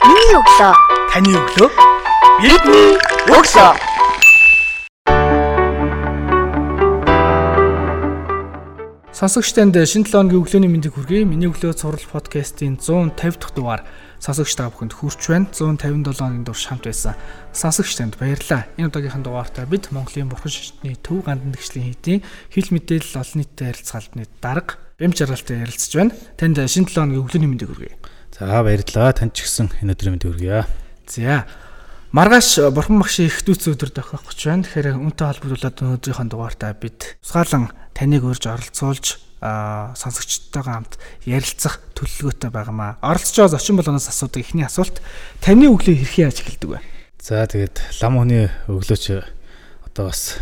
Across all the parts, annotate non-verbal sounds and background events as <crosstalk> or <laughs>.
Миний өглөө. Таны өглөө Бидний өглөө. Сонсогч танд шинэ 7 өдрийн өглөөний мэндийг хүргэе. Миний өглөө цуврал подкастын 150 дахь дугаар сонсогч та бүхэнд хүрч байна. 157 оны дур шамт байсан. Сонсогч танд баярлалаа. Энэ удаагийнхын дугаартаа бид Монголын бурхан шишний төв гандан гişлийн хийдийн хил мэдээлэл олон нийтэд харилцаалны дарга бэм жаргалтай ярилцж байна. Танд шинэ 7 өдрийн өглөөний мэндийг хүргэе. За баярлалаа. Танд ч гэсэн энэ өдрийн мэнд хүргье. За. Маргааш бурхан багшийн их дүүц өдөр тохиох гэж байна. Тэгэхээр үнтэй холбогдуулаад өнөөдрийнхөө дугаартаа бид тусгаалan таныг урьж оролцуулж аа сонсогчтойгоо хамт ярилцах төлөвлөгөөтэй байгаамаа. Оролцож байгаа зочин болгоноос асуудаг эхний асуулт таны өглөө хэрхэн яаж эхэлдэг вэ? За тэгээд лам хүний өглөөч одоо бас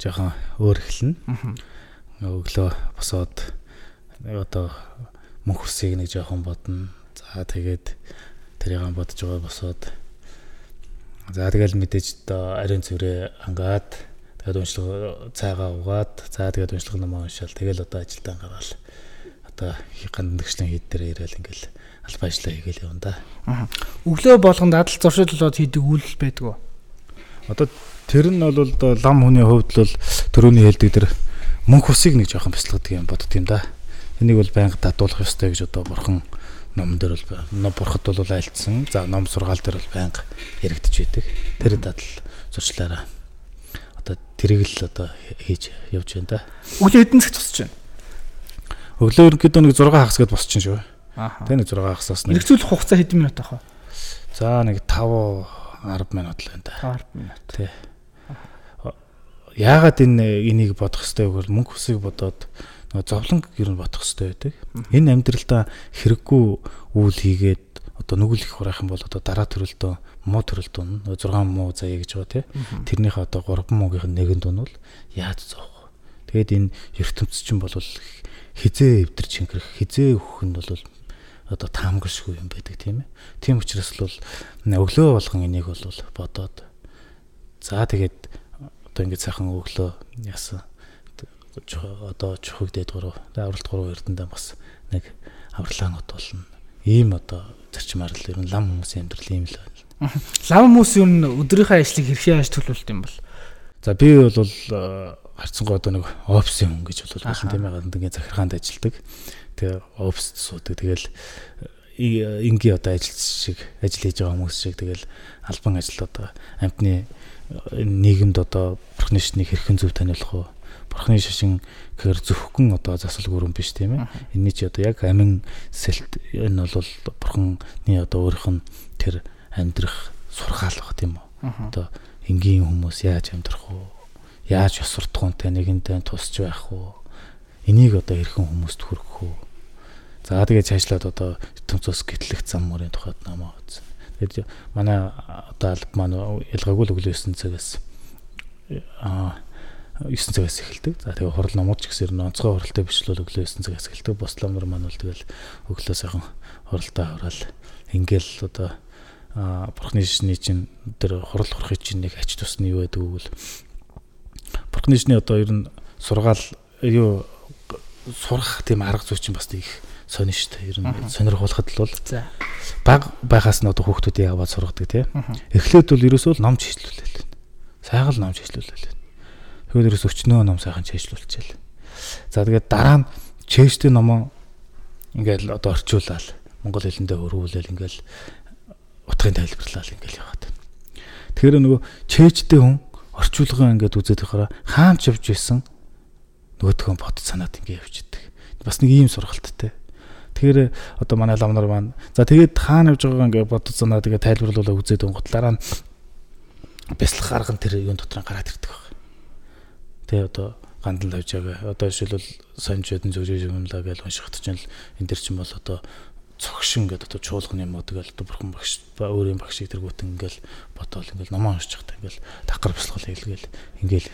жоохон өөр эхэлнэ. Өглөө босоод одоо мөнх усыг нэг жоохон бодно. За тэгээд тэрийг бодож байгаа босоод За тэгэл мэдээж одоо ариун цэврээ ангаад тэгээд уншлага цайгаа угаад за тэгээд уншлага намаа уншаал тэгэл одоо ажилдаа гаргаал одоо гандагчлан хийд дээр ирээл ингээл албан ажиллаа хийгээл явна да. Өглөө болгонд адал зуршиллууд хийдэг үйл байдаг уу? Одоо тэр нь бол лам хүний хувьд бол төрөний хэлдэг тэр мөнх усыг нэг жоохон бяцлагдаг юм бодд юм да. Энийг бол байнга дадуулах ёстой гэж одоо бурхан ном дээр бол ном бурхад бол айлтсан. За ном сургаал дээр бол байнга яригдж байдаг. Тэр дадал зурчлаараа одоо тэрийг л одоо хийж явж байна да. Өглөө хэдэн цагт тусч байна? Өглөө ерөнхийдөө нэг 6 хагас гээд босч шүү. Аа. Тэ нэг 6 хагасаас нэг Эргцүүлэх хугацаа хэдэн минут ах вэ? за нэг 5 10 минут л байна да. 10 минут. Тий. Яагаад энэ энийг бодох гэвэл мөнгө хүсийг бодоод нөгөө зовлон ер нь бодох хэрэгтэй байдаг. Энэ амьдралдаа хэрэггүй үйл хийгээд одоо нүгэл их хураах юм бол одоо дараа төрөлдөө муу төрөлдөө нөгөө 6 муу заяа гэж байгаа тий. Тэрнийхээ одоо 3 муугийн нэгэн дун бол яаж зовх? Тэгээд энэ ертөнцийн чинь бол хизээ эвдэр чингэрэх хизээ өөх нь бол одоо таамагшгүй юм байдаг тийм ээ. Тийм учраас л өглөө болгон энийг бол бодоод за тэгээд одоо ингэж сайхан өглөө яасан одоо чухаг дээд гурав авралт гурав эрдэндээ бас нэг авралаанууд болно. Ийм одоо зарчмаар л ер нь лам хүмүүсийн амьдрал ийм л байна. <laughs> Лам хүмүүс юу н өдрийнхөө ажлыг хэрхэн яаж төлөвлөлт юм бол? За би бол харцсангоо одоо нэг офисын хүн гэж бол болсон тийм ээ гадны захиргаанд ажилладаг. Тэгээ оффист суудаг. Тэгэл ингийн одоо ажилч шиг ажил хийж байгаа хүмүүс шиг тэгэл албан ажил одоо амтны нийгэмд одоо бурхны шнийг хэрхэн зөв таниулах вэ? Бурхны шашин гэхээр зөвхөн одоо засал гүрэн биш тийм ээ. Энийний чи одоо яг амин сэлт энэ бол бурхны одоо өөрийнх нь тэр амьдрах сургаал баг тийм үү? Одоо энгийн хүмүүс яаж амьдрах вэ? Яаж ёс суртахуунтай нэгэнтэй тусч байх вэ? Энийг одоо хэрхэн хүмүүст хүргэх вэ? За тэгээд цаашлаад одоо ертөнцөөс гэтлэх зам мөрийн тухайд намаа үзсэн. Тэгээд манай одоо алба маань ялгаагүй л өглөө 9 цагаас аа 9 цагаас эхэлдэг. За тэгээ хурал номууд ч гэсэн онцгой хуралтай бичлэл өглөө 9 цагаас эхэлдэг. Бус ламнар маань бол тэгэл өглөө сайхан хуралдаа хураал ингээл одоо бурхны шишний чинь тэр хурал хурахыг чинь нэг ач тусны юу байдаг вэ? Бурхны шишний одоо ер нь сургаал юу сурах тийм арга зүй чинь бас их сонин шүү дээ. Ер нь сонирхолтой л бол. Баг байхаас нь одоо хүүхдүүдийг аваад сургадаг тийм. Эхлээд бол ерөөсөө л ном чийслүүлэл. Сайхан л ном чийслүүлэл. Тэгэхээр ерөөс өчнөө ном сайхан чийслүүлчихэл. За тэгээд дараа нь чэйштэй номоо ингээл одоо орчуулаад монгол хэлэндээ өргүүлэл ингээл утгын тайлбарлал ингээл яваад. Тэгэхээр нөгөө чэйчтэй хүн орчуулгын ингээд үзээд байхаараа хаамч явж исэн нөгөөдхөө бод санаад ингээд явж идэг. Бас нэг ийм сургалттай. Тэгэхээр одоо манай ламнар маань за тэгээд хаана явж байгаа ингээд бод санаа тэгээд тайлбарлуулаа үзээд бяцлах арга нь тэр юун дотор гараад ирдэг баг. Тэгээ одоо гандан тавьж байгаа. Одоо жишээлбэл сонжойдон зөвжөөж юмлаа гэж уншихад чинь л энэ дэр чинь бол одоо цогшин гэдэг одоо чуулганы юм уу тэгэл одоо бурхан багш ба өөрийн багшийг тэргүүтэн ингээл бодоол ингээл намаа уншиж байхдаа ингээл такар бяцлал хийлгээл ингээл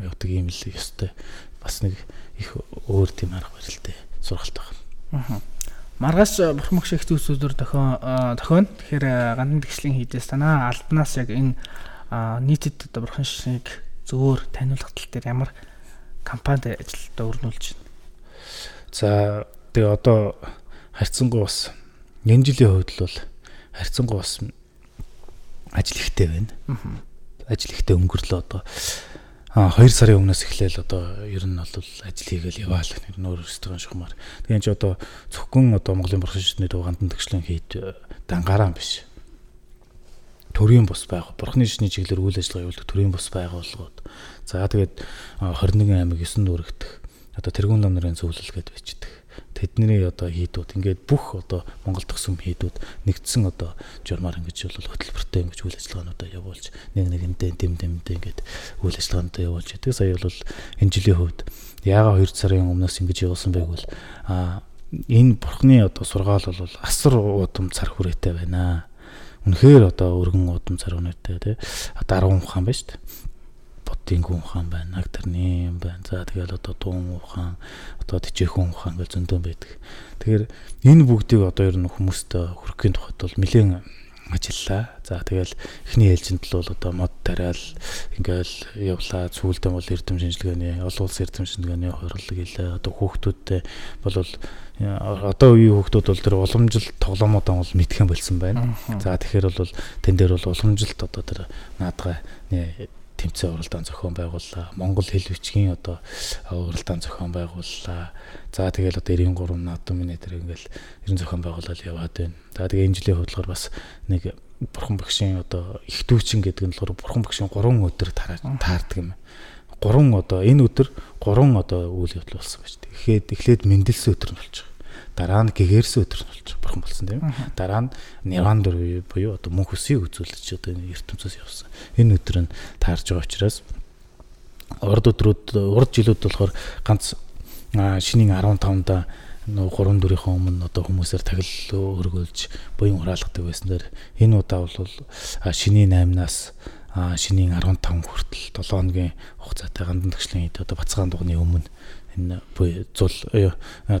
явдаг юм л ёстой. Бас нэг их өөр тийм арга барилтай сургалт байна. Аа. Маргааш бурхан багш их дүүс өдөр дохион дохион. Тэгэхээр гандан гişлийн хийдээс танаа албанаас яг энэ нийтэд одоо бурхан шишнийг зөвөр таниулах тал дээр ямар компанид ажилдаа өрнүүлж байна. За тэгээ одоо харьцангуй бас энэ жилийн хувьд л харьцангуй бас ажил ихтэй байна. Ажил ихтэй өнгөрлөө одоо а 2 сарын өмнөөс эхлээл одоо ер нь бол ажил хийгээл яваал нэр нөр өстрэн шухмаар. Тэгээд чи одоо зөвхөн одоо Монголын бурхан шишний дугаанд төгслөн хийд дангараа биш. Төрийн бус байга. Бурхны шишний чиглэлээр үйл ажиллагаа явуулдаг төрийн бус байгууллагууд. За тэгээд 21 аймаг 9 дүүрэгдэх одоо тэргуун нам нарын зөвлөл гэдээ бичдэг тэдний одоо хийдүүд ингээд бүх одоо Монгол төгсөм хийдүүд нэгдсэн одоо журмаар ингэж бол хөтөлбөртэй ингэж үйл ажиллагаануудаа явуулж нэг нэгэндээ дэм дэмдээ ингээд үйл ажиллагаануудаа явуулж байдаг. Сая бол энэ жилийн хувьд яага 2 сарын өмнөөс ингэж явуулсан байг бол а энэ бурхны одоо сургаал бол асар удам цар хүрээтэй байна. Үнэхээр одоо өргөн удам цар хүрээтэй тий. Одоо 10 ухаан байна шүү дээ Бодингүй ухаан байна, Нагтарны байна. За тэгэл одоо Дуун ухаан, одоо Тижээхэн ухаан гэж зөндөө байдаг. Тэгэхээр энэ бүгдийг одоо ер нь хүмүүст хүрхэхийн тухайд бол нэлээд ажиллаа. За тэгэл эхний ээлжинд л бол одоо мод тариал ингээл явлаа. Сүүлдээ бол эрдэм шинжилгээний олон улсын эрдэм шинжилгээний хурлаг хийлээ. Одоо хүүхдүүдтэй бол одоо үеийн хүүхдүүд бол тэр уламжлалт тоглоомуудаа бол мэдхэн болсон байна. За тэгэхээр бол тэн дээр бол уламжлалт одоо тэр наадгаа тэмцээн уралдаан зохион байгууллаа. Монгол хэл бичгийн одоо уралдаан зохион байгууллаа. За тэгэл одоо 93 НАТО минь тэр ингээл 90 зохион байгуулалт яваад байна. За тэгээ энэ жилийн хөдөлгөөр бас нэг бурхан багшийн одоо их дүүчин гэдэг нь болохоор бурхан багшийн 3 өдөр таардаг юм. 3 одоо энэ өдөр 3 одоо үйл явдал болсон байж. Тэгэхээр эхлээд мэндэлсэн өдөр нь болчих дараа нь гэгэрсэн өдөр нь болж бурхан болсон тийм. Дараа нь нирвандор буюу одоо мөнх өсийг үзүүлж одоо ертөнцөөс явсан. Энэ өдөр нь таарж байгаа учраас урд өдрүүд урд жилүүд болохоор ганц шинийн 15-да нөө 3 дөрийнхөө өмнө одоо хүмүүсээр тагил өргөлж буян хураалгадаг байсан дээр энэ удаа бол шинийн 8-наас шинийн 15 хүртэл 7 хоногийн хугацаатай гандан төгслийн хэд одоо бацгаан дугны өмнө энэ зул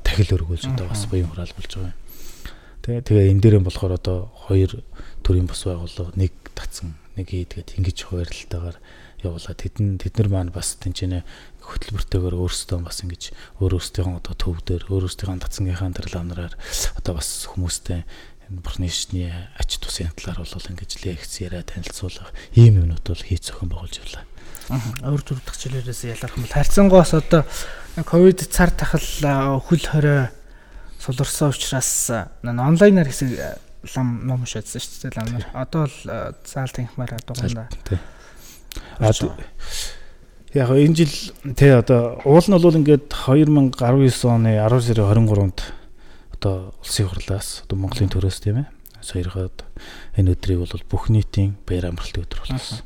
тахил өргүүлж одоо бас буян хураал болж байгаа юм. Тэгээ тэгээ энэ дээр нь болохоор одоо хоёр төрлийн бус байгууллага нэг татсан нэг ийдгээд ингэж хуваарлалтаагаар явуулаад тэдэн тэднэр маань бас тэнцэнэ хөтөлбөртэйгээр өөрсдөө бас ингэж өөр өөрсдийнхөө одоо төв дээр өөр өөрсдийнхөө татсангийнхаа дарламнараар одоо бас хүмүүстэй энэ бурхны шний ач тусын талаар бол ингэж лекц яриа танилцуулах ийм юмнууд бол хийж зохион байгуулж явлаа. Өөр төр дахь жилээрээс ялгарх юм бол харьцангуйс одоо ковид цар тахал хөл хорой суларсан учраас онлайнаар хэсэг лам ном шатсан шүү дээ ламнаар. Одоо л заал тэнхмээр дугандаа. А яг энэ жил тий одоо уул нь бол ингээд 2019 оны 10 сарын 23-нд одоо улсын хурлаас одоо Монголын төрөөс тийм ээ саяргаад энэ өдрийг бол бүх нийтийн баяр амралтын өдөр болсон.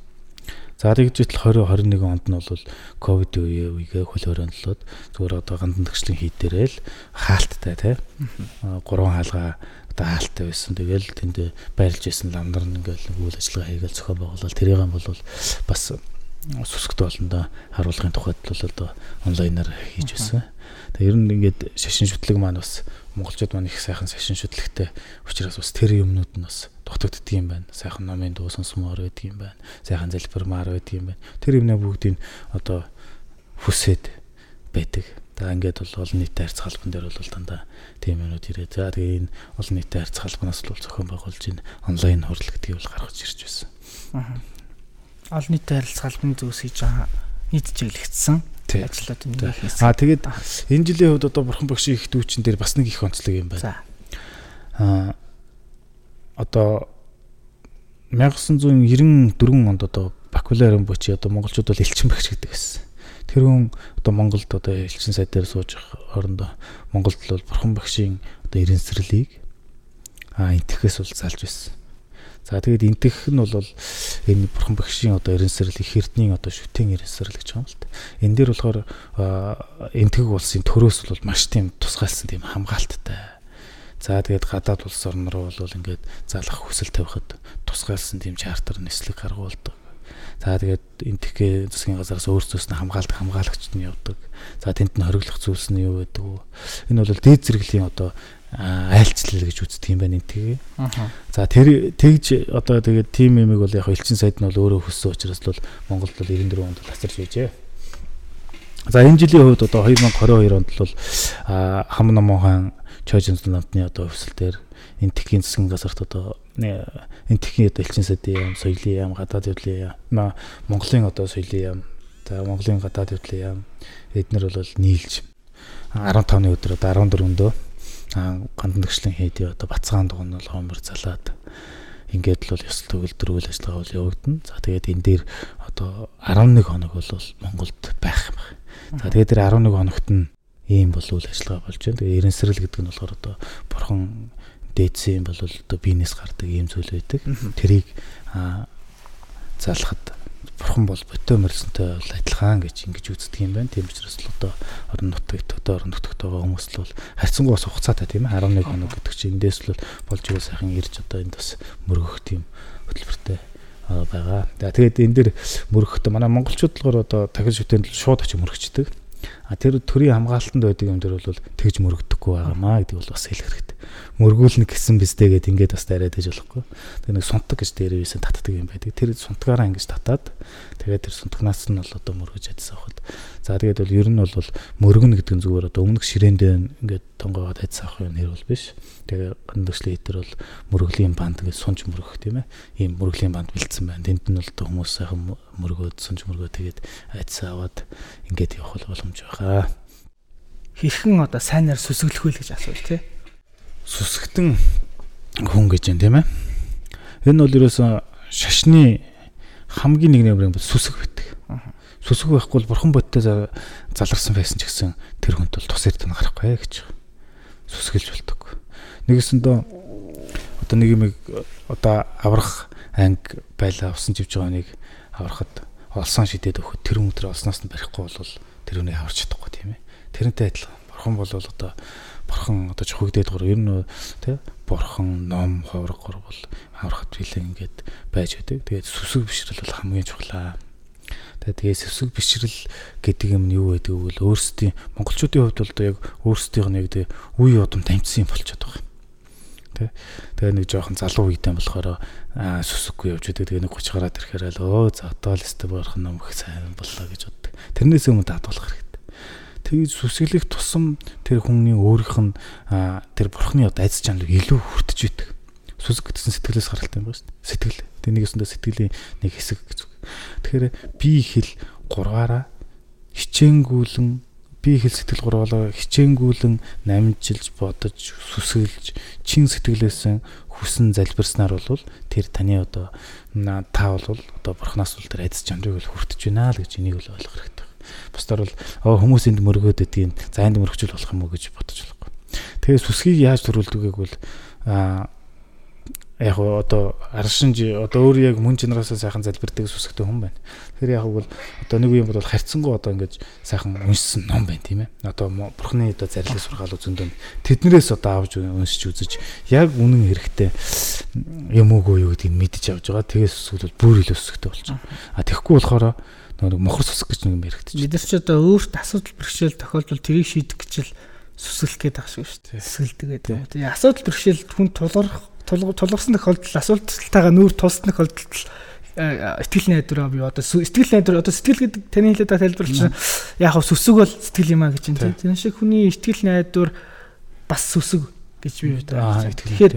За тэгжэл 2021 онд нь бол ковид үе үегээ хөл хорионлоод зүгээр одоо гандан төгслийн хийдээрэл хаалттай тий. Гурван хаалга одоо хаалттай байсан. Тэгэл тэнд байрлж исэн ламнар нь ингээл үйл ажиллагаа хийгээл зохион байгуулалт тэрийг юм бол бас сүсгт болондоо харуулгын тухайд бол одоо онлайнаар хийж байсан. Тэгээ ер нь ингээд шашин шүтлэг маань бас монголчууд маань их сайхан шашин шүтлэгтэй учраас бас тэр юмнууд нь бас дутагддаг юм байна. Сайхан номын дуу сонсомоор байдаг юм байна. Сайхан залбирмаар байдаг юм байна. Тэр юмнаа бүгдийг одоо хүсээд байдаг. За ингээд бол олон нийтийн харьц халбан дээр бол дандаа тийм юмнууд ирээд. За тэгээ энэ олон нийтийн харьц халбанаас л зохион байгуулж энэ онлайн хурал гэдгийг бол гаргаж ирж байсан. Аа. Олон нийтийн харьц халбаны зүйлс хийж байгаа нийт чиглэгдсэн ажлууд юм хийсэн. Аа тэгээд энэ жилийн хувьд одоо бурхан багшийн их дүүчин дээр бас нэг их онцлог юм байна. Аа одоо 1994 онд одоо бакалаврын бочи одоо монголчууд бол элчин багш гэдэг байсан. Тэр хүн одоо Монголд одоо элчин сайд дээр сууж орондоо Монголд бол бурхан багшийн одоо ирэнсрэлийг а интгэхээс бол залж байсан. За тэгээд интэх нь бол энэ бурхан багшийн одоо ирэнсрэл их эрдний одоо шүтэн ирэнсрэл гэж байгаа юм л та. Энэ дээр болохоор интгэх улсын төрөөс бол маш тийм тусгаалсан тийм хамгаалттай За тэгээд гадаад улс орн руу бол ингээд залах хүсэл тавихад тусгаалсан тийм чартер нислэг гаргуулдаг. За тэгээд энтхгээ засгийн газараас өөрсдөөс нь хамгаалт хамгаалагчд нь явдаг. За тэнд нь хориглох зүйлс нь юу байдаг вэ? Энэ бол дээд зэрэглэлийн одоо айлчлал гэж үздэг юм байна энтхгээ. За тэр тэгж одоо тэгээд тим юмыг бол яг элчин сайд нь бол өөрөө хөссөн учраас бол Монголд бол 94 онд тасарч байжээ. За энэ жилийн хувьд одоо 2022 онд бол хам номхон хаан Чойжин намтны одоо хувьсэл дээр энэ тхийн засгийн газарт одоо энэ техникийн одоо элчин сайдын яам, соёлын яам, гадаад явдлын яам, Монголын одоо соёлын яам, за Монголын гадаад явдлын яам эднэр бол нийлж 15-ны өдөр одоо 14-ндөө гандан төгслийн хийдий одоо бацгаан дугуй нь бол хомор залаад ингээд л бол ёс төгөлдөр үйл ажиллагаа бол явагдана. За тэгээд энэ дээр одоо 11 хоног бол Монголд байх юм байна. За тэгээд тэр 11 хоногт нь ийм бол үйл ажиллагаа болж байна. Тэгээд эренсрэл гэдэг нь болохоор одоо бурхан дээдсэн бол одоо биенээс гардаг ийм зүйл байдаг. Тэрийг залхад бурхан бол ботоо мөрсөнтэй бол адилхан гэж ингэж үздэг юм байна. Тийм учраас л одоо орон нутагт одоо орон нутагт байгаа хүмүүс л бол харьцангуй бас хугацаатай тийм ээ 11 хоног гэдэг чинь эндээс л болж ивэл сайхан ирж одоо энд бас мөргөх тийм хөтөлбөртэй байгаа. За тэгээд энэ дэр мөргөхдөө манай монголчууд болохоор одоо тахил шүтэнд шууд очиж мөргчдөг. Тэр төрийн хамгаалтанд байдаг юм дээр бол тэгж мөрөгдөхгүй байгаамаа гэдэг бол бас хэлэх хэрэгтэй. Мөргүүлнэ гэсэн бистэй гэд ингээд бас дараад иж болохгүй. Тэгээ нэг сунтаг гэж дээрээс татдаг юм байдаг. Тэр сунтагаараа ингэж татаад тэгээд тэр сунтагнаас нь бол одоо мөргөж ядсан авахд. За тэгээд бол ер нь бол мөргөнө гэдэг нь зүгээр одоо өмнөх ширээндээ ингээд тонгоогоод ядсан авах юм нэр бол биш. Тэгээ гандагшлын хитэр бол мөргөлийн банд гэж сунж мөргөх тийм ээ. Ийм мөргөлийн банд бэлдсэн байна. Тэнд нь бол хүмүүс сайхан мөргөөд сунж мөргөө тэгээд айцсан аваад ингээд явах боломж байгаа. Хэрхэн одоо сайнаар сүсгэлэх вэ гэж асууж тий. Сүсгтэн хүн гэж юм тийм ээ. Энэ бол ерөөсөө шашны хамгийн нэг нэмрэн сүсэг байдаг. Сүсэг байхгүй бол бурхан бодтой заларсан байсан ч гэсэн тэр хүнд бол тус эрдэнэ гарахгүй гэж. Сүсгэлж болдог. Нэгэсэндөө одоо нэг юм одоо аврах анги байлаа усан живж байгаа нэг аврахад олсон шидэд өгөхөд тэр өнөдөр олсноос нь барихгүй бол тэр үнийг аварч чадахгүй тийм ээ. Тэрнтэй адилхан. Бурхан бол одоо бурхан одоо чөхөгдээд гор ер нь тий бурхан ном ховрогор бол аврахад билээ ингээд байж байдаг. Тэгээд сүсэг бишрэл бол хамгийн чухлаа. Тэгээд сэвсэг бишрэл гэдэг юм нь юу байдаг вэ? Өөрсдийн монголчуудын хувьд бол яг өөрсдийнх нь яг үе удам тамцсан болчиход байгаа тий. Тэгээ нэг жоохон залуу үедээ болохоор аа сүсэггүй явж байдаг. Тэгээ нэг 30 гараад ирэхээр л өө за одоо л өстө борох ном их сайн боллоо гэж боддог. Тэрнээс өмнө дадуулах хэрэгтэй. Тэгээд сүсгэлэх тусам тэр хүний өөрийнх нь тэр бурхны одоо айц чанарыг илүү хүртэж идэг. Сүсэг гэсэн сэтгэлээс гаралтай юм байна шүү дээ. Сэтгэл. Тэгээ нэг өсөндөө сэтгэлийн нэг хэсэг гэж. Тэгэхээр би хэл гургаараа хичээнгүүлэн би хэл сэтгэл гурвалаа хичээнгүүлэн намжилж бодож сүсгэлж чин сэтгэлээсээ хүсэн залбирснаар бол тэр таны одоо та бол одоо бурхнаас бол тэр айдас чанарыг бол хүртэж байна л гэж энийг л ойлгох хэрэгтэй. Бусдаар бол хүмүүс энд мөргөөд байдгийг за энд мөргөжүүл болох юм уу гэж бодож болохгүй. Тэгээ сүсгийг яаж төрүүлдэг гэвэл а яг одоо аршинж одоо өөр яг мөн чанараасаа сайхан залбирдаг сүсгтэй хүн байна. Тэгэхээр яг бол одоо нэг юм бол харьцангуй одоо ингэж сайхан уншсан ном байна тийм ээ. Одоо бурхны одоо зарлиг сургаал зөндөө тэднэрээс одоо авч уншиж үзэж яг үнэн хэрэгтэй юм уугүй юу гэдгийг мэдэж авч байгаа. Тэгээс сүсгэл бүр илүү сүсгтэй болчих. А тэгэхгүй болохоор нэг мохор сүсг гэж нэг юм яригдчих. Бид нар ч одоо өөрт асуудал бэрхшээл тохиолдвол тэрийг шийдэх гэж л сүсгэлэх гээд байгаа шүү дээ. Сүсгэлдэг гэдэг. Тэгээ асуудал бэрхшээл хүн тулгарх тулгарсан тохиолдолд асуулталтайгаа нүүр туссан тохиолдолд итгэл найдвараа би одоо сэтгэл найдвар одоо сэтгэл гэдэг таны хэлээд тайлбарлаж яг хав сүсэг бол сэтгэл юм а гэж байна тийм. Шиг хүний итгэл найдвар бас сүсэг гэж би бодож тэгэхээр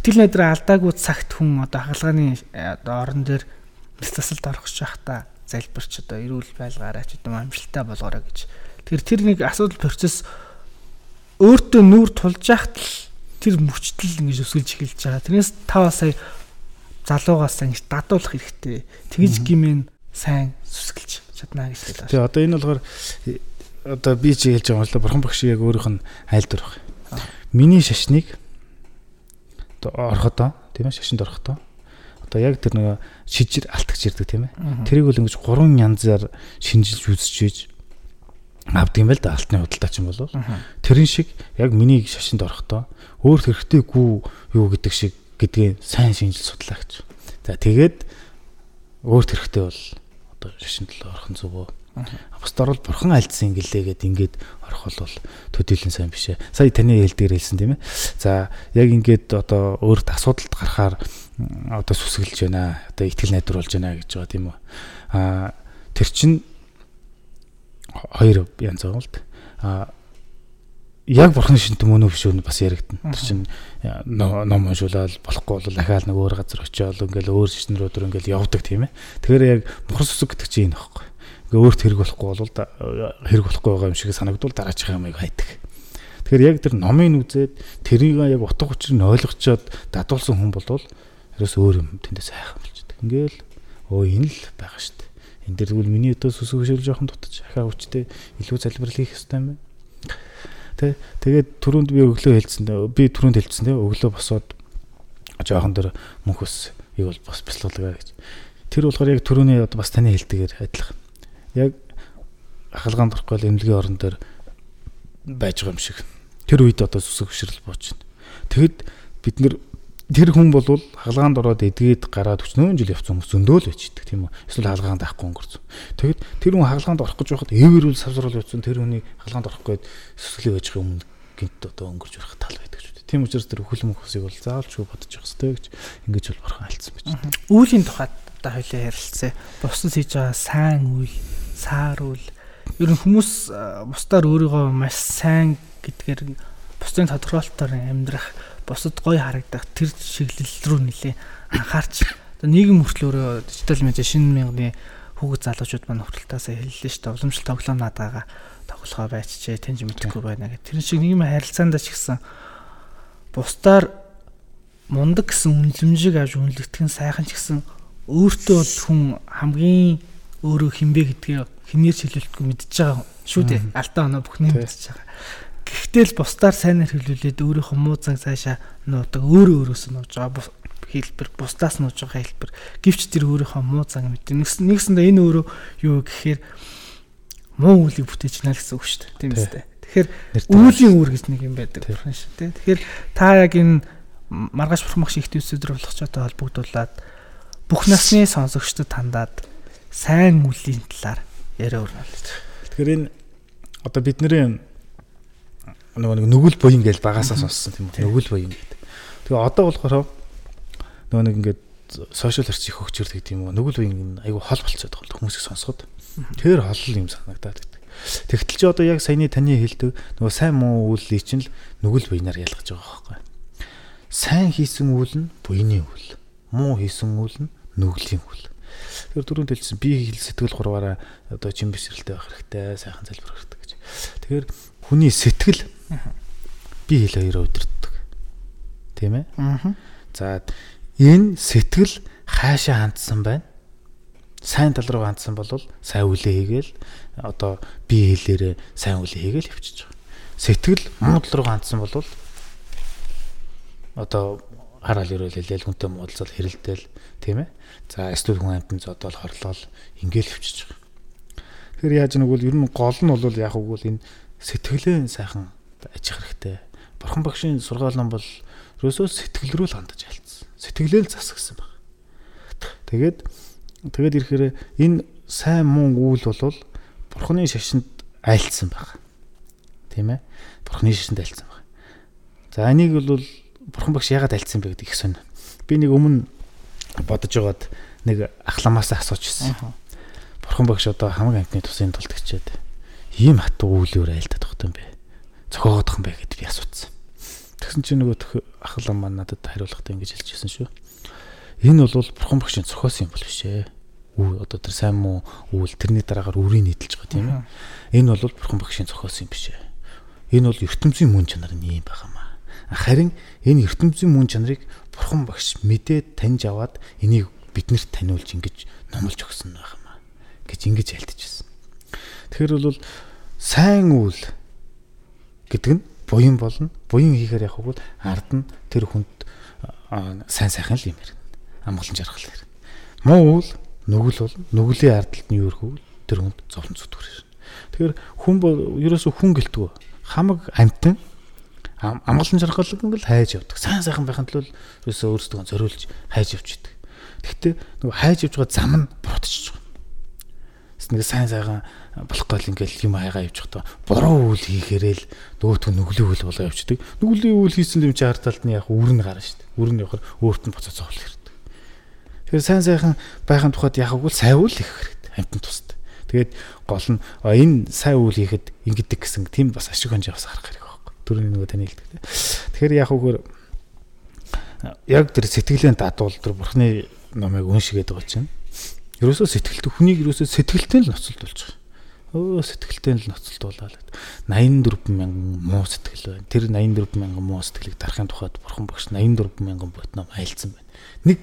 итгэл найдвараа алдаагүй цагт хүн одоо хагалгааны одоо орон дээр мэс тасалд орох гэж байхдаа залбирч одоо эрүүл байлгаараа ч гэдэг амжилттай болгоорой гэж. Тэр тэр нэг асуудал процесс өөртөө нүүр тулж яхад л тэр мөчтөл ингэж өсгөлж эхэлж байгаа. Тэрнээс та сая залуугаас ингэж дадуулах хэрэгтэй. Тэгж гимэн сайн сүсгэлж чадна гэж хэлээ. Тэгээ одоо энэ болохоор одоо би чи хэлж байгаа юм л бурхан багш яг өөрийнх нь айлдвар баг. Миний шашныг одоо ороходоо тийм ээ шашинд ороходоо одоо яг тэр нэг шижир алтгч ирдэг тийм ээ. Тэрийг бол ингэж гурван янзаар шинжилж үзэж авдаг юм байл да алтны худалдаач юм бол тэрэн шиг яг миний шашинд орохдоо өөр хэрэгтэйгүй юу гэдэг шиг гэдгийг сайн шинжил судлаа гэж. За тэгээд өөр хэрэгтэй бол одоо шашинд л орох нь үү? Бусдаар бол бурхан альдсан гэлээгээд ингээд орох бол төдийлэн сайн биш ээ. Сая таны хэлдгээр хэлсэн тийм ээ. За яг ингээд одоо өөрт асуудалд гарахаар одоо сүсгэлж байна. Одоо ихтгэл найдварлаж байна гэж байгаа тийм үү? Аа тэр чинь хоёр янз да. А яг бурхны шинтэн мөн биш үү бас яригдана. Тэр чинь ном уншуулаад болохгүй бол дахиад нэг өөр газар очиод ингээл өөр шинээр өдөр ингээл явдаг тийм ээ. Тэгэхээр яг бурхан сүсэг гэдэг чинь энэ байхгүй. Ингээ өөрт хэрэг болохгүй бол хэрэг болохгүй байгаа юм шиг санагдвал дараачих юм аяг хайдаг. Тэгэхээр яг тэр номын үзээд тэрийг яг утга учир нь ойлгочоод дадуулсан хүн болвол ерөөс өөр юм тэндээс хайх юм болчихдог. Ингээл өө энэ л байгаа шүү дээ. Энд дээр тэгвэл миний өдөө сүсэг хөшөөл жоохон дутаж ахаа хүчтэй илүү залбирал хийх хэрэгтэй юм байна. Тэ тэгээд түрүүнд би өглөө хэлсэн. Би түрүүнд хэлсэн дээ. Өглөө босоод жоохон дэр мөнхөс ийг бол бас бяцлаглаа гэж. Тэр болохоор яг түрүүний бас таны хэлдгээр адилхан. Яг ахалгаанд орохгүй эмнэлгийн орон дээр байж байгаа юм шиг. Тэр үед одоо сүсэг хөшрөл бууж байна. Тэгэд бид нэр тэр хүн бол хаалгаанд ороод эдгээд гараад 40 жил явцсан хүмүүс зөндөө л байж идэг тийм үү? Эсвэл хаалгаанд авахгүй өнгөрцөн тэгэд тэр хүн хаалгаанд орох гэж байхад эвэрүүл савсруулж явцсан тэр хүний хаалгаанд орох гээд сүсгэлээ байж байгаа өмнө гинт одоо өнгөрч урах тал байдаг ч үү тийм учраас тэр хөл мөхсийг бол заавалчгүй бодож явах хэрэгтэй гэж ингэж бол бурхан альцсан байж байна. Үүлийн тухайд та хоёлаа ярилцсан бусдад хийж байгаа сайн үйл саар үйл. Ер нь хүмүүс бусдаар өөрийгөө маш сайн гэдгээр бусдын тодорхойлолтоор амьдрах бусад гоё харагдах тэр чиглэл рүү нэлээ анхаарч нийгэм мөртлөөрөө дижитал медиа шинэ мянганы хүүхэд залуучууд маань хүртэлтаасаа хэллээ шүү дээ. Уламжлал тоглоом надаага тоглохоо байчжээ тэнж мэдэхгүй байна гэх. Тэр шиг нийгмийн харилцаандаа ч гэсэн бусдаар мундаг гэсэн үнэлэмжийг авч үнэлэгдэх нь сайхан ч гэсэн өөртөө бол хүн хамгийн өөрөө хинбэ гэдгийг хинээр шилжүүлэхгүй мэдчихэж байгаа шүү дээ. Алтаа оноо бүхний мэдчихэж байгаа. Гэхдээ л бусдаар сайнаар хэлүүлээд өөрийнхөө муу зан цаашаа нуудаг өөрөө өөрөөс нь нууж байгаа хэлбэр бусдаас нууж байгаа хэлбэр гівч тэр өөрийнхөө муу зан мэд. Нэгсэндээ энэ өөрөө юу гэхээр муу үлийг бүтээж байна гэсэн үг шүү дээ. Тийм үстэй. Тэгэхээр үүлийн үүр гэж нэг юм байдаг бурхан шүү дээ. Тэгэхээр та яг энэ маргааш бурхан багш их төсөдөр болгочтой холбогдуулаад бүх насны сонсогчдод хандаад сайн үлийн талаар яриа өрнөлөө. Тэгэхээр энэ одоо бидний нөгөө нэг нүгэл буян гэж багасаа сонссон тийм үү. Нүгэл буян гэдэг. Тэгээ одоо болохоор нөгөө нэг ингээд сошиал харьцах хөгжөр гэдэг юм уу. Нүгэл буян айгу хол болцоод байгаа хүмүүсийг сонсоход. Тэр хол юм санагдаад байдаг. Тэгтэл чи одоо яг саяны таны хэлдэг нөгөө сайн муу үйлийг чинь л нүгэл буянаар ялгаж байгаа байхгүй. Сайн хийсэн үйл нь буйны үйл. Муу хийсэн үйл нь нүглийн үйл. Тэр дөрөнд хэлсэн би хэл сэтгэл хурваараа одоо чин бисрэлтэй байх хэрэгтэй, сайхан залбирах хэрэгтэй гэж. Тэгэхээр хүний сэтгэл би хэл хоёроо өдөрддөг. Тийм ээ? Аа. За энэ сэтгэл хаашаа хандсан байна? Сайн тал руу хандсан бол сайн үлээ хийгээл одоо би хэлээрээ сайн үлээ хийгээл явчихж байгаа. Сэтгэл муу тал руу хандсан бол одоо хараал ирүүл хэлээл хүнтэй муудалцал хэрэлдээл тийм ээ. За эсвэл хүн амтан зодоол хорлол ингээл явчихж байгаа. Тэгэхээр яаж нэг бол ер нь гол нь бол яг үгүй энэ сэтгэлээ сайхан ажих хэрэгтэй. Бурхан багшийн сургаал ном бол ерөөсөө сэтгэл рүү л хандаж альцсан. Сэтгэлээ л засгсан баг. Тэгээд тэгээд ирэхээр энэ сайн муу үйл бол бурханы шашинд айлцсан баг. Тийм ээ? Бурханы шашинд айлцсан баг. За энийг бол бурхан багш яагаад айлцсан бэ гэдэг их сонь. Би нэг өмнө бодож байгаад нэг ахламаас асуучсан. Бурхан багш одоо хамаг амтны тусын тулд гिचээд ийм хатуу үйлөөр айлдаад байгаа юм бэ? Зохиогоодох юм бэ би асуусан. Тэгсэн чинь нөгөө ахлан маань надад хариулахдаа ингэж хэлчихсэн шүү. Энэ бол бурхан багшийн зохиосон юм бол биш ээ. Үу одоо тэр сайн муу үйл тэрний дараагаар үрийг нийтэлж байгаа тийм ээ. Энэ бол бурхан багшийн зохиосон юм биш ээ. Энэ бол ертөнцийн мөн чанар нь юм байгаамаа. Харин энэ ертөнцийн мөн чанарыг бурхан багш мэдээд таньж аваад энийг биднэрт таниулж ингэж номлож өгсөн байгаамаа гэж ингэж альтжсэн. Тэгэхээр бол сайн үйл гэдэг нь буян болно. Буян хийхээр яг хөө ард нь тэр хүнд сайн сайхан л юм ярина. Амгалан жаргал ярина. Муу үл нүгэл бол нүглийн ардалт нь юу ирхүү тэр хүнд зовлон зүтгэр ирнэ. Тэгэхээр хүн ерөөсөө хүн гэлтгүү хамаг амтан амгалан жаргал ингээл хайж явдаг. Сайн сайхан байхын тулд ерөөсөө өөрсдөө зориулж хайж явж идэг. Гэхдээ нөгөө хайж явж байгаа зам нь буурчихж байгаа. Нэг сайн сайхан болох гол ингээл юм хайгаа явчих тоо буруу үйл хийхээрэл нөгөөтгөө нүглийн үйл болоо явчихдаг. Нүглийн үйл хийсэн юм чи ард талд нь яг үр нь гарна шүү дээ. Үр нь явахаар өөрт нь буцаа зовлох хэрэгтэй. Тэгэхээр сайн сайхан байхын тухайд яг үгүй сайн үйл хийх хэрэгтэй. Амтан тусад. Тэгээд гол нь энэ сайн үйл хийхэд ингэдэг гэсэн тийм бас ашиг хонж яваас харах хэрэг байхгүй. түрүүний нөгөө таны хэлдэг. Тэгэхээр яг үгээр яг тэр сэтгэлээ дадуул тэр бурхны номыг уншигээд байгаа чинь. Ерөөсөө сэтгэлд хүнийг ерөөсөө сэтгэлтэй л ноцолдуулж байгаа. Өө сэтгэлтэй л ноцолдуулаад 84 мянган муу сэтгэл байна. Тэр 84 мянган муу сэтгэлийг дарахын тухайд бурхан багш 84 мянган ботном айлцсан байна. Нэг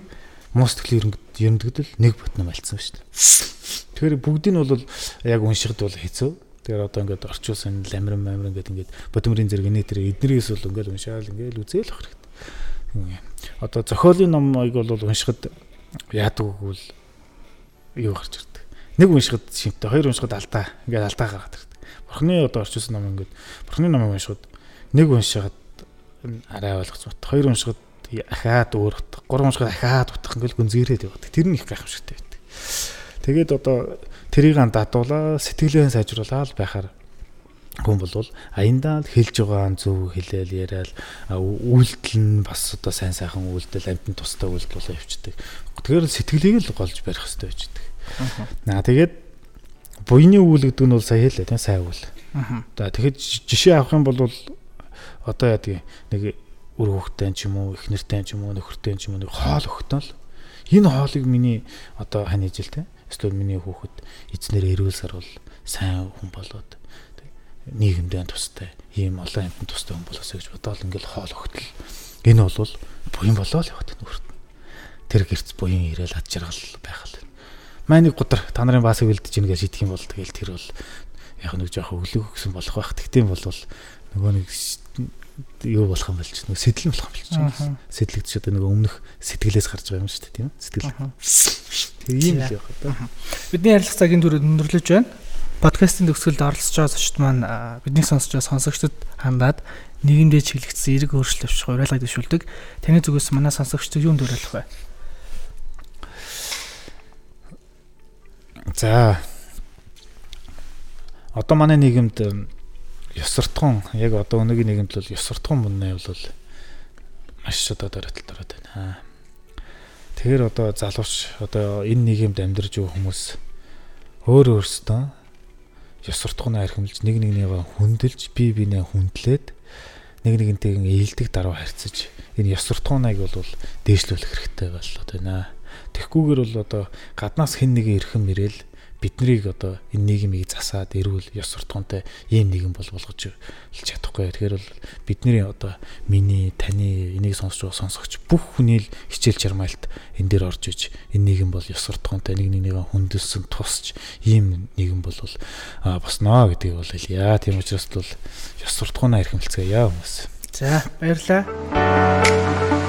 муу сэтгэл ерөндөгдөл нэг ботном айлцсан шүү дээ. Тэгэхээр бүгдийг нь бол яг уншихад бол хэцүү. Тэгэхээр одоо ингээд орчуулсан ламрын мамрын ингээд ингээд бодомрын зэрэг нэтэр эднэрээс бол ингээд уншаал ингээд үзээл ах хэрэгтэй одоо зохиолын номыг бол уншихад яадаг үгүй юу гарч ирдэг. Нэг уншихад шимтэй, хоёр уншихад алдаа. Ингээд алдаа гаргаад ирдэг. Бурхны одоо орчуулсан ном ингээд Бурхны номыг уншихад нэг уншихад арай ойлгоц бат. Хоёр уншихад ахаад өөр утга. Гурван уншихад ахаад утга ингээд гүнзгийрээд явдаг. Тэр нь их гайхамшигтай байдаг. Тэгээд одоо тэрийг дадуулаа, сэтгэлээ сайжруулаад байхаар хүн бол аяндаа хэлж байгаа зөв хэлээл яриад үйлдэл нь бас одоо сайн сайхан үйлдэл амтны тустай үйлдэл болоо явчихдаг. Тэгэхээр сэтгэлийг л голж барих хэрэгтэй байждаг. Аа тэгээд буйны үйл гэдэг нь бол сая хэлээ тийм сайн үйл. За тэгэхэд жишээ авах юм бол одоо яадаг нэг үр хөвгтэй ч юм уу, их нэртэй ч юм уу, нөхөртэй ч юм уу нэг хоол өгтөн л энэ хоолыг миний одоо хань ижил те. Эсвэл миний хүүхэд эзнэр эрүүл сар бол сайн хүн болоод нийгэмдээ тустай ийм олон амьтанд тустай хүн болоосоо гэж бодоол ингээл хоол өгтөл энэ бол буян болоо л яваад нөхөрт тэр гэрц буян ирээл ад жаргал байх л маа нэг гутар та нарын баасыг үлдэж ийн гэж шийдэх юм бол тэгэл тэр бол яг нэг жоох өглөг өгсөн болох байх тэгтийн бол нөгөө нэг юу болох юм болж нэг сэтлэн болох юм болж байна. Сэтлэгдэж одоо нэг өмнөх сэтгэлээс гарч байгаа юм шүү дээ тийм үү? Сэтгэл. Тэгээ ийм л явах одоо. Бидний ярилцах цагийн түрүү өндөрлөж байна подкастын төгсгөлд оролцож байгаа зочд маань бидний сонсож байгаа сонсогчдод хандаад нийгэмдээ чиглэгдсэн эрг өөрчлөлт авчих уриалгыг дэвшүүлдэг. Таны зүгээс манай сонсогчдод юунд уриалах вэ? За. Одоо манай нийгэмд ёс суртахуун яг одоо өнөөгийн нийгэмд бол ёс суртахуун мөнөө бол маш одоо дөрөлтөд ороод байна. Тэгэхээр одоо залууч одоо энэ нийгэмд амьдарч байгаа хүмүүс өөр өөрсдөө ёс суртахуунаа архимлж нэг нэгнийгээ хүндэлж бие биенээ хүндлээд нэг нэгнтэйгээ ээлдэг даруй харьцаж энэ ёс суртахууныг бол дээшлүүлэх хэрэгтэй боллоо байна. Тэгхгүйгээр бол одоо гаднаас хэн нэгэн ирхэн мөрөөл биднийг одоо энэ нийгмийг засаад эрүүл ёс суртахуунтай ийм нийгэм бол болгож чадахгүй. Тэгэхээр бол бидний одоо миний таны энийг сонсож байгаа сонсогч бүх хүний л хичээл чармайлт энэ дээр орж иж энэ нийгэм бол ёс суртахуунтай нэг нэгнийгээ хүндэлсэн тусч ийм нийгэм бол босноо гэдгийг бол хэлье. Тийм учраас бол ёс суртахуунаа эрхэмлцгээе хүмүүс. За баярлаа.